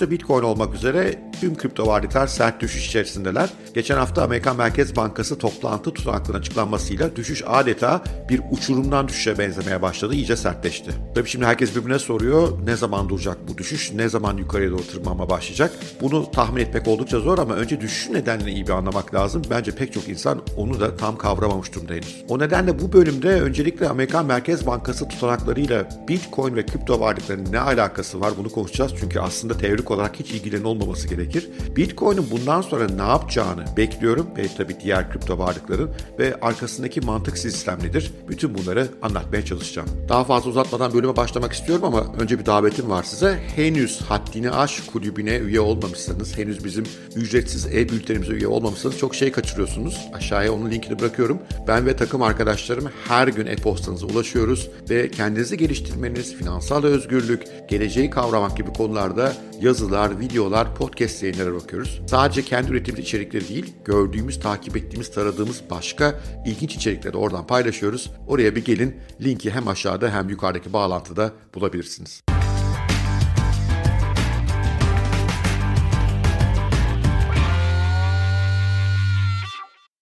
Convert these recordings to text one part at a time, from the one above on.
Başta Bitcoin olmak üzere tüm kripto varlıklar sert düşüş içerisindeler. Geçen hafta Amerikan Merkez Bankası toplantı tutanaklarının açıklanmasıyla düşüş adeta bir uçurumdan düşüşe benzemeye başladı, iyice sertleşti. Tabii şimdi herkes birbirine soruyor ne zaman duracak bu düşüş, ne zaman yukarıya doğru tırmanma başlayacak? Bunu tahmin etmek oldukça zor ama önce düşüş nedenlerini iyi bir anlamak lazım. Bence pek çok insan onu da tam kavramamış durumda henüz. O nedenle bu bölümde öncelikle Amerikan Merkez Bankası tutanaklarıyla Bitcoin ve kripto varlıkların ne alakası var bunu konuşacağız. Çünkü aslında teorik olarak hiç ilgilerin olmaması gerekir. Bitcoin'in bundan sonra ne yapacağını bekliyorum ve tabii diğer kripto varlıkların ve arkasındaki mantık sistem nedir? Bütün bunları anlatmaya çalışacağım. Daha fazla uzatmadan bölüme başlamak istiyorum ama önce bir davetim var size. Henüz Haddini Aş kulübüne üye olmamışsanız, henüz bizim ücretsiz e-bültenimize üye olmamışsanız çok şey kaçırıyorsunuz. Aşağıya onun linkini bırakıyorum. Ben ve takım arkadaşlarım her gün e-postanıza ulaşıyoruz ve kendinizi geliştirmeniz, finansal özgürlük, geleceği kavramak gibi konularda yazılar, videolar, podcast yayınlara bakıyoruz. Sadece kendi ürettiğimiz içerikleri değil, gördüğümüz, takip ettiğimiz, taradığımız başka ilginç içerikleri oradan paylaşıyoruz. Oraya bir gelin. Linki hem aşağıda hem yukarıdaki bağlantıda bulabilirsiniz.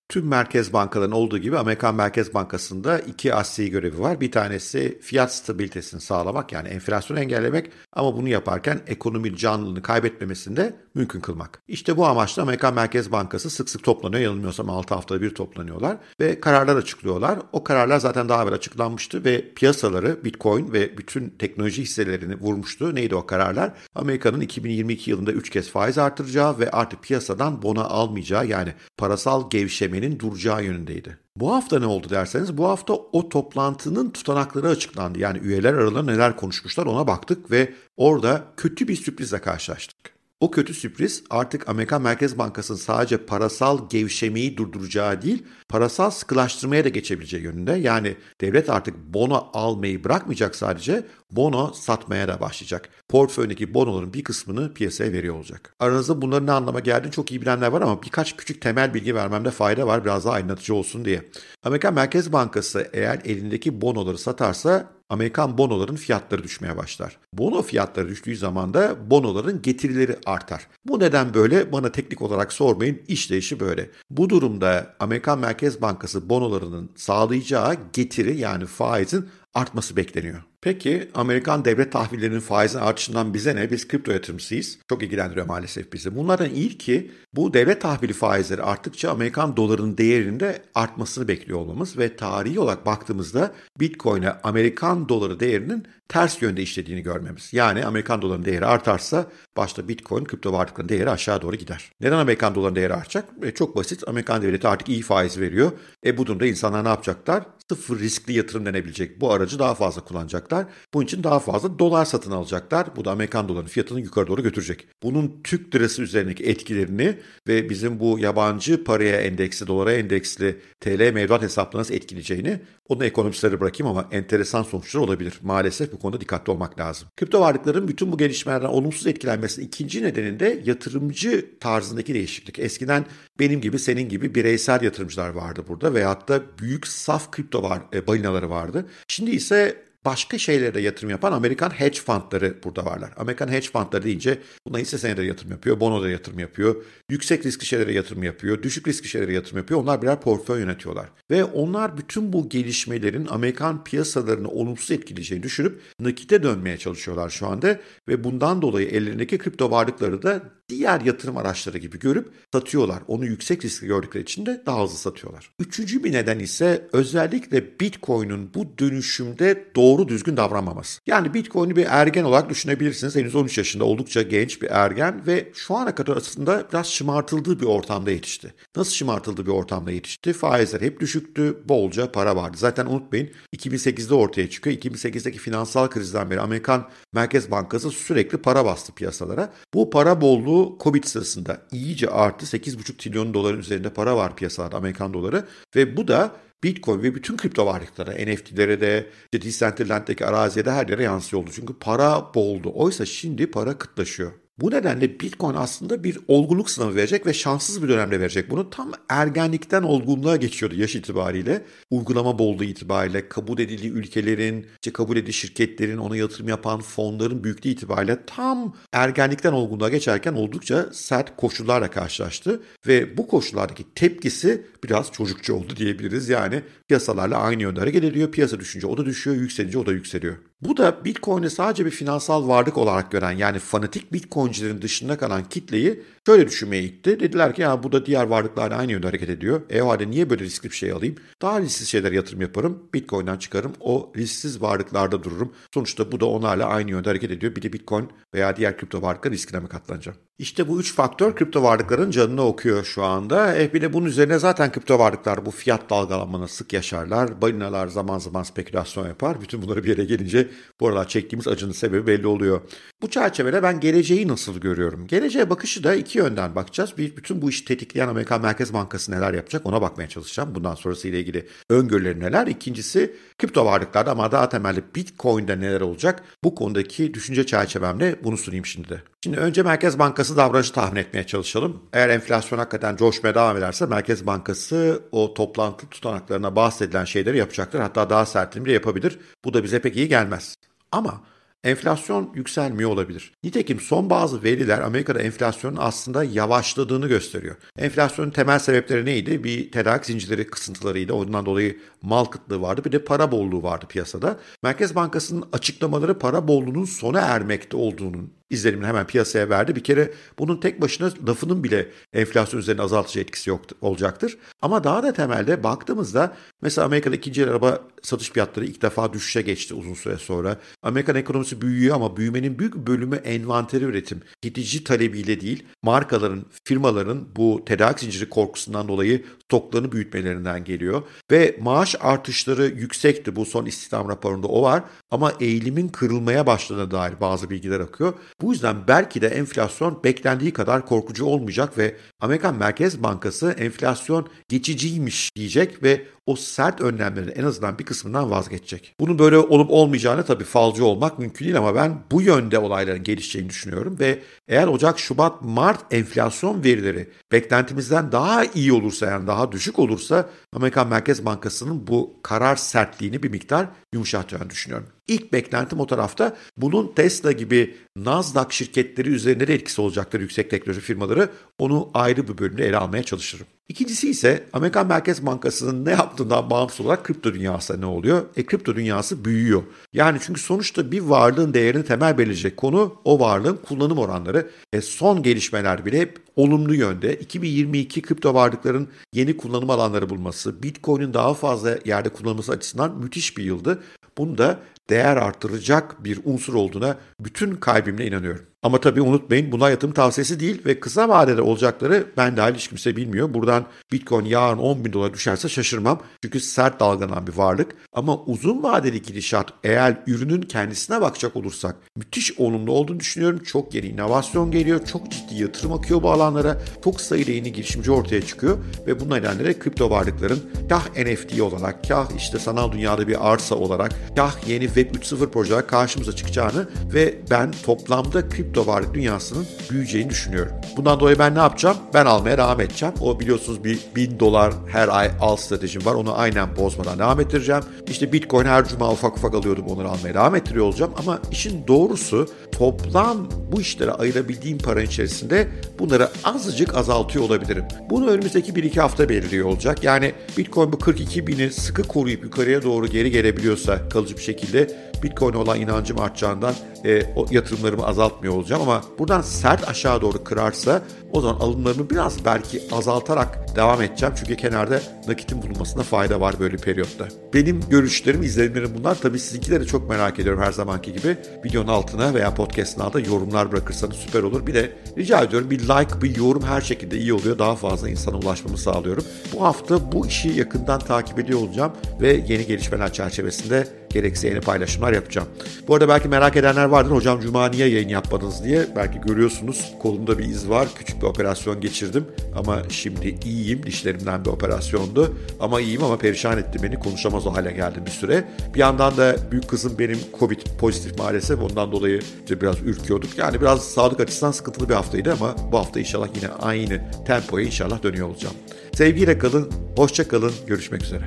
Tüm merkez bankaların olduğu gibi Amerikan Merkez Bankası'nda iki asli görevi var. Bir tanesi fiyat stabilitesini sağlamak yani enflasyonu engellemek ama bunu yaparken ekonomi canlılığını kaybetmemesini de mümkün kılmak. İşte bu amaçla Amerikan Merkez Bankası sık sık toplanıyor. Yanılmıyorsam 6 haftada bir toplanıyorlar ve kararlar açıklıyorlar. O kararlar zaten daha evvel açıklanmıştı ve piyasaları Bitcoin ve bütün teknoloji hisselerini vurmuştu. Neydi o kararlar? Amerika'nın 2022 yılında 3 kez faiz artıracağı ve artık piyasadan bona almayacağı yani parasal gevşemenin duracağı yönündeydi. Bu hafta ne oldu derseniz bu hafta o toplantının tutanakları açıklandı. Yani üyeler aralarında neler konuşmuşlar ona baktık ve orada kötü bir sürprizle karşılaştık. O kötü sürpriz artık Amerikan Merkez Bankası'nın sadece parasal gevşemeyi durduracağı değil, parasal sıkılaştırmaya da geçebileceği yönünde. Yani devlet artık bono almayı bırakmayacak sadece, bono satmaya da başlayacak. Portföyündeki bonoların bir kısmını piyasaya veriyor olacak. Aranızda bunların ne anlama geldiğini çok iyi bilenler var ama birkaç küçük temel bilgi vermemde fayda var biraz daha aydınlatıcı olsun diye. Amerikan Merkez Bankası eğer elindeki bonoları satarsa Amerikan bonoların fiyatları düşmeye başlar. Bono fiyatları düştüğü zaman da bonoların getirileri artar. Bu neden böyle bana teknik olarak sormayın işleyişi böyle. Bu durumda Amerikan Merkez Bankası bonolarının sağlayacağı getiri yani faizin artması bekleniyor. Peki Amerikan devlet tahvillerinin faizin artışından bize ne? Biz kripto yatırımcısıyız. Çok ilgilendiriyor maalesef bizi. Bunlardan ilki bu devlet tahvili faizleri arttıkça Amerikan dolarının değerinde artmasını bekliyor olmamız ve tarihi olarak baktığımızda Bitcoin'e Amerikan doları değerinin ters yönde işlediğini görmemiz. Yani Amerikan dolarının değeri artarsa başta Bitcoin, kripto varlıkların değeri aşağı doğru gider. Neden Amerikan dolarının değeri artacak? E, çok basit. Amerikan devleti artık iyi faiz veriyor. E bu durumda insanlar ne yapacaklar? Sıfır riskli yatırım denebilecek bu aracı daha fazla kullanacaklar. Bunun için daha fazla dolar satın alacaklar. Bu da Amerikan dolarının fiyatını yukarı doğru götürecek. Bunun Türk lirası üzerindeki etkilerini ve bizim bu yabancı paraya endeksli, dolara endeksli TL mevduat hesaplarına nasıl etkileyeceğini onu ekonomistleri bırakayım ama enteresan sonuçlar olabilir. Maalesef bu konuda dikkatli olmak lazım. Kripto varlıkların bütün bu gelişmelerden olumsuz etkilenmesinin ikinci nedeni de yatırımcı tarzındaki değişiklik. Eskiden benim gibi senin gibi bireysel yatırımcılar vardı burada veyahut da büyük saf kripto var, e, balinaları vardı. Şimdi ise başka şeylere yatırım yapan Amerikan hedge fundları burada varlar. Amerikan hedge fundları deyince buna hisse senedleri yatırım yapıyor, bonoda yatırım yapıyor, yüksek riskli şeylere yatırım yapıyor, düşük riskli şeylere yatırım yapıyor. Onlar birer portföy yönetiyorlar. Ve onlar bütün bu gelişmelerin Amerikan piyasalarını olumsuz etkileyeceğini düşünüp nakite dönmeye çalışıyorlar şu anda ve bundan dolayı ellerindeki kripto varlıkları da diğer yatırım araçları gibi görüp satıyorlar. Onu yüksek riskli gördükleri için de daha hızlı satıyorlar. Üçüncü bir neden ise özellikle Bitcoin'in bu dönüşümde doğru düzgün davranmaması. Yani Bitcoin'i bir ergen olarak düşünebilirsiniz. Henüz 13 yaşında oldukça genç bir ergen ve şu ana kadar aslında biraz şımartıldığı bir ortamda yetişti. Nasıl şımartıldığı bir ortamda yetişti? Faizler hep düşüktü, bolca para vardı. Zaten unutmayın 2008'de ortaya çıkıyor. 2008'deki finansal krizden beri Amerikan Merkez Bankası sürekli para bastı piyasalara. Bu para bolluğu bu Covid sırasında iyice arttı. 8,5 trilyon doların üzerinde para var piyasalarda Amerikan doları ve bu da Bitcoin ve bütün kripto varlıklara, NFT'lere de, Decentraland'daki araziye de her yere yansıyor oldu. Çünkü para boldu. Oysa şimdi para kıtlaşıyor. Bu nedenle Bitcoin aslında bir olgunluk sınavı verecek ve şanssız bir dönemde verecek. Bunu tam ergenlikten olgunluğa geçiyordu yaş itibariyle. Uygulama bolluğu itibariyle kabul edildiği ülkelerin, işte kabul edildiği şirketlerin, ona yatırım yapan fonların büyüklüğü itibariyle tam ergenlikten olgunluğa geçerken oldukça sert koşullarla karşılaştı. Ve bu koşullardaki tepkisi biraz çocukça oldu diyebiliriz. Yani piyasalarla aynı yönde hareket ediyor. Piyasa düşünce o da düşüyor, yükselince o da yükseliyor. Bu da Bitcoin'i sadece bir finansal varlık olarak gören yani fanatik Bitcoin'cilerin dışında kalan kitleyi şöyle düşünmeye itti. Dediler ki ya bu da diğer varlıklarla aynı yönde hareket ediyor. E halde niye böyle riskli bir şey alayım? Daha risksiz şeyler yatırım yaparım. Bitcoin'den çıkarım. O risksiz varlıklarda dururum. Sonuçta bu da onlarla aynı yönde hareket ediyor. Bir de Bitcoin veya diğer kripto varlıklar riskine mi katlanacağım? İşte bu üç faktör kripto varlıkların canını okuyor şu anda. E bir de bunun üzerine zaten kripto varlıklar bu fiyat dalgalanmanı sık yaşarlar. Balinalar zaman zaman spekülasyon yapar. Bütün bunları bir yere gelince bu aralar çektiğimiz acının sebebi belli oluyor. Bu çerçevede ben geleceği nasıl görüyorum? Geleceğe bakışı da iki yönden bakacağız. Bir, bütün bu işi tetikleyen Amerikan Merkez Bankası neler yapacak ona bakmaya çalışacağım. Bundan sonrası ile ilgili öngörüleri neler? İkincisi kripto varlıklarda ama daha temelde Bitcoin'de neler olacak? Bu konudaki düşünce çerçevemle bunu sunayım şimdi de. Şimdi önce Merkez Bankası davranışı tahmin etmeye çalışalım. Eğer enflasyon hakikaten coşmaya devam ederse Merkez Bankası o toplantı tutanaklarına bahsedilen şeyleri yapacaktır. Hatta daha sertini bile yapabilir. Bu da bize pek iyi gelmez. Ama enflasyon yükselmiyor olabilir. Nitekim son bazı veriler Amerika'da enflasyonun aslında yavaşladığını gösteriyor. Enflasyonun temel sebepleri neydi? Bir tedarik zincirleri kısıntılarıydı. Ondan dolayı mal kıtlığı vardı. Bir de para bolluğu vardı piyasada. Merkez Bankası'nın açıklamaları para bolluğunun sona ermekte olduğunun izlenimini hemen piyasaya verdi. Bir kere bunun tek başına lafının bile enflasyon üzerine azaltıcı etkisi yok, olacaktır. Ama daha da temelde baktığımızda mesela Amerika'da ikinci el araba satış fiyatları ilk defa düşüşe geçti uzun süre sonra. Amerikan ekonomisi büyüyor ama büyümenin büyük bölümü envanteri üretim. Tüketici talebiyle değil, markaların, firmaların bu tedarik zinciri korkusundan dolayı stoklarını büyütmelerinden geliyor. Ve maaş artışları yüksekti bu son istihdam raporunda o var. Ama eğilimin kırılmaya başladığına dair bazı bilgiler akıyor. Bu yüzden belki de enflasyon beklendiği kadar korkucu olmayacak ve Amerikan Merkez Bankası enflasyon geçiciymiş diyecek ve o sert önlemlerin en azından bir kısmından vazgeçecek. Bunun böyle olup olmayacağını tabii falcı olmak mümkün değil ama ben bu yönde olayların gelişeceğini düşünüyorum ve eğer Ocak, Şubat, Mart enflasyon verileri beklentimizden daha iyi olursa yani daha düşük olursa Amerikan Merkez Bankası'nın bu karar sertliğini bir miktar yumuşatacağını düşünüyorum. İlk beklentim o tarafta bunun Tesla gibi Nasdaq şirketleri üzerinde de etkisi olacaktır yüksek teknoloji firmaları. Onu ayrı bir bölümde ele almaya çalışırım. İkincisi ise Amerikan Merkez Bankası'nın ne yaptığından bağımsız olarak kripto dünyası ne oluyor? E kripto dünyası büyüyor. Yani çünkü sonuçta bir varlığın değerini temel belirleyecek konu o varlığın kullanım oranları. E son gelişmeler bile hep olumlu yönde. 2022 kripto varlıkların yeni kullanım alanları bulması, Bitcoin'in daha fazla yerde kullanılması açısından müthiş bir yıldı. Bunu da değer artıracak bir unsur olduğuna bütün kalbimle inanıyorum. Ama tabii unutmayın bunlar yatırım tavsiyesi değil ve kısa vadede olacakları ben dahil hiç kimse bilmiyor. Buradan Bitcoin yarın 10 bin dolar düşerse şaşırmam. Çünkü sert dalgalan bir varlık. Ama uzun vadeli gidişat eğer ürünün kendisine bakacak olursak müthiş olumlu olduğunu düşünüyorum. Çok yeni inovasyon geliyor. Çok ciddi yatırım akıyor bu alanlara. Çok sayıda yeni girişimci ortaya çıkıyor. Ve bu nedenle kripto varlıkların kah NFT olarak, kah işte sanal dünyada bir arsa olarak, kah yeni Web 3.0 projeler karşımıza çıkacağını ve ben toplamda kripto kripto varlık dünyasının büyüyeceğini düşünüyorum. Bundan dolayı ben ne yapacağım? Ben almaya devam edeceğim. O biliyorsunuz bir bin dolar her ay al stratejim var. Onu aynen bozmadan devam ettireceğim. İşte Bitcoin her cuma ufak ufak alıyordum. Onları almaya devam ettiriyor olacağım. Ama işin doğrusu toplam bu işlere ayırabildiğim para içerisinde bunları azıcık azaltıyor olabilirim. Bunu önümüzdeki 1-2 hafta belirliyor olacak. Yani Bitcoin bu 42 bini sıkı koruyup yukarıya doğru geri gelebiliyorsa kalıcı bir şekilde Bitcoin'e olan inancım artacağından e, o yatırımlarımı azaltmıyor olacağım ama buradan sert aşağı doğru kırarsa o zaman alımlarımı biraz belki azaltarak devam edeceğim. Çünkü kenarda nakitin bulunmasına fayda var böyle periyotta. Benim görüşlerim, izlenimlerim bunlar. Tabii sizinkileri çok merak ediyorum her zamanki gibi. Videonun altına veya podcast'ın altına yorumlar bırakırsanız süper olur. Bir de rica ediyorum bir like, bir yorum her şekilde iyi oluyor. Daha fazla insana ulaşmamı sağlıyorum. Bu hafta bu işi yakından takip ediyor olacağım ve yeni gelişmeler çerçevesinde gerekse yeni paylaşımlar yapacağım. Bu arada belki merak edenler vardır. Hocam Cuma niye yayın yapmadınız diye. Belki görüyorsunuz kolumda bir iz var. Küçük bir operasyon geçirdim. Ama şimdi iyiyim. Dişlerimden bir operasyondu. Ama iyiyim ama perişan etti beni. Konuşamaz o hale geldim bir süre. Bir yandan da büyük kızım benim Covid pozitif maalesef. Ondan dolayı işte biraz ürküyorduk. Yani biraz sağlık açısından sıkıntılı bir haftaydı ama bu hafta inşallah yine aynı tempoya inşallah dönüyor olacağım. Sevgiyle kalın, hoşça kalın, görüşmek üzere.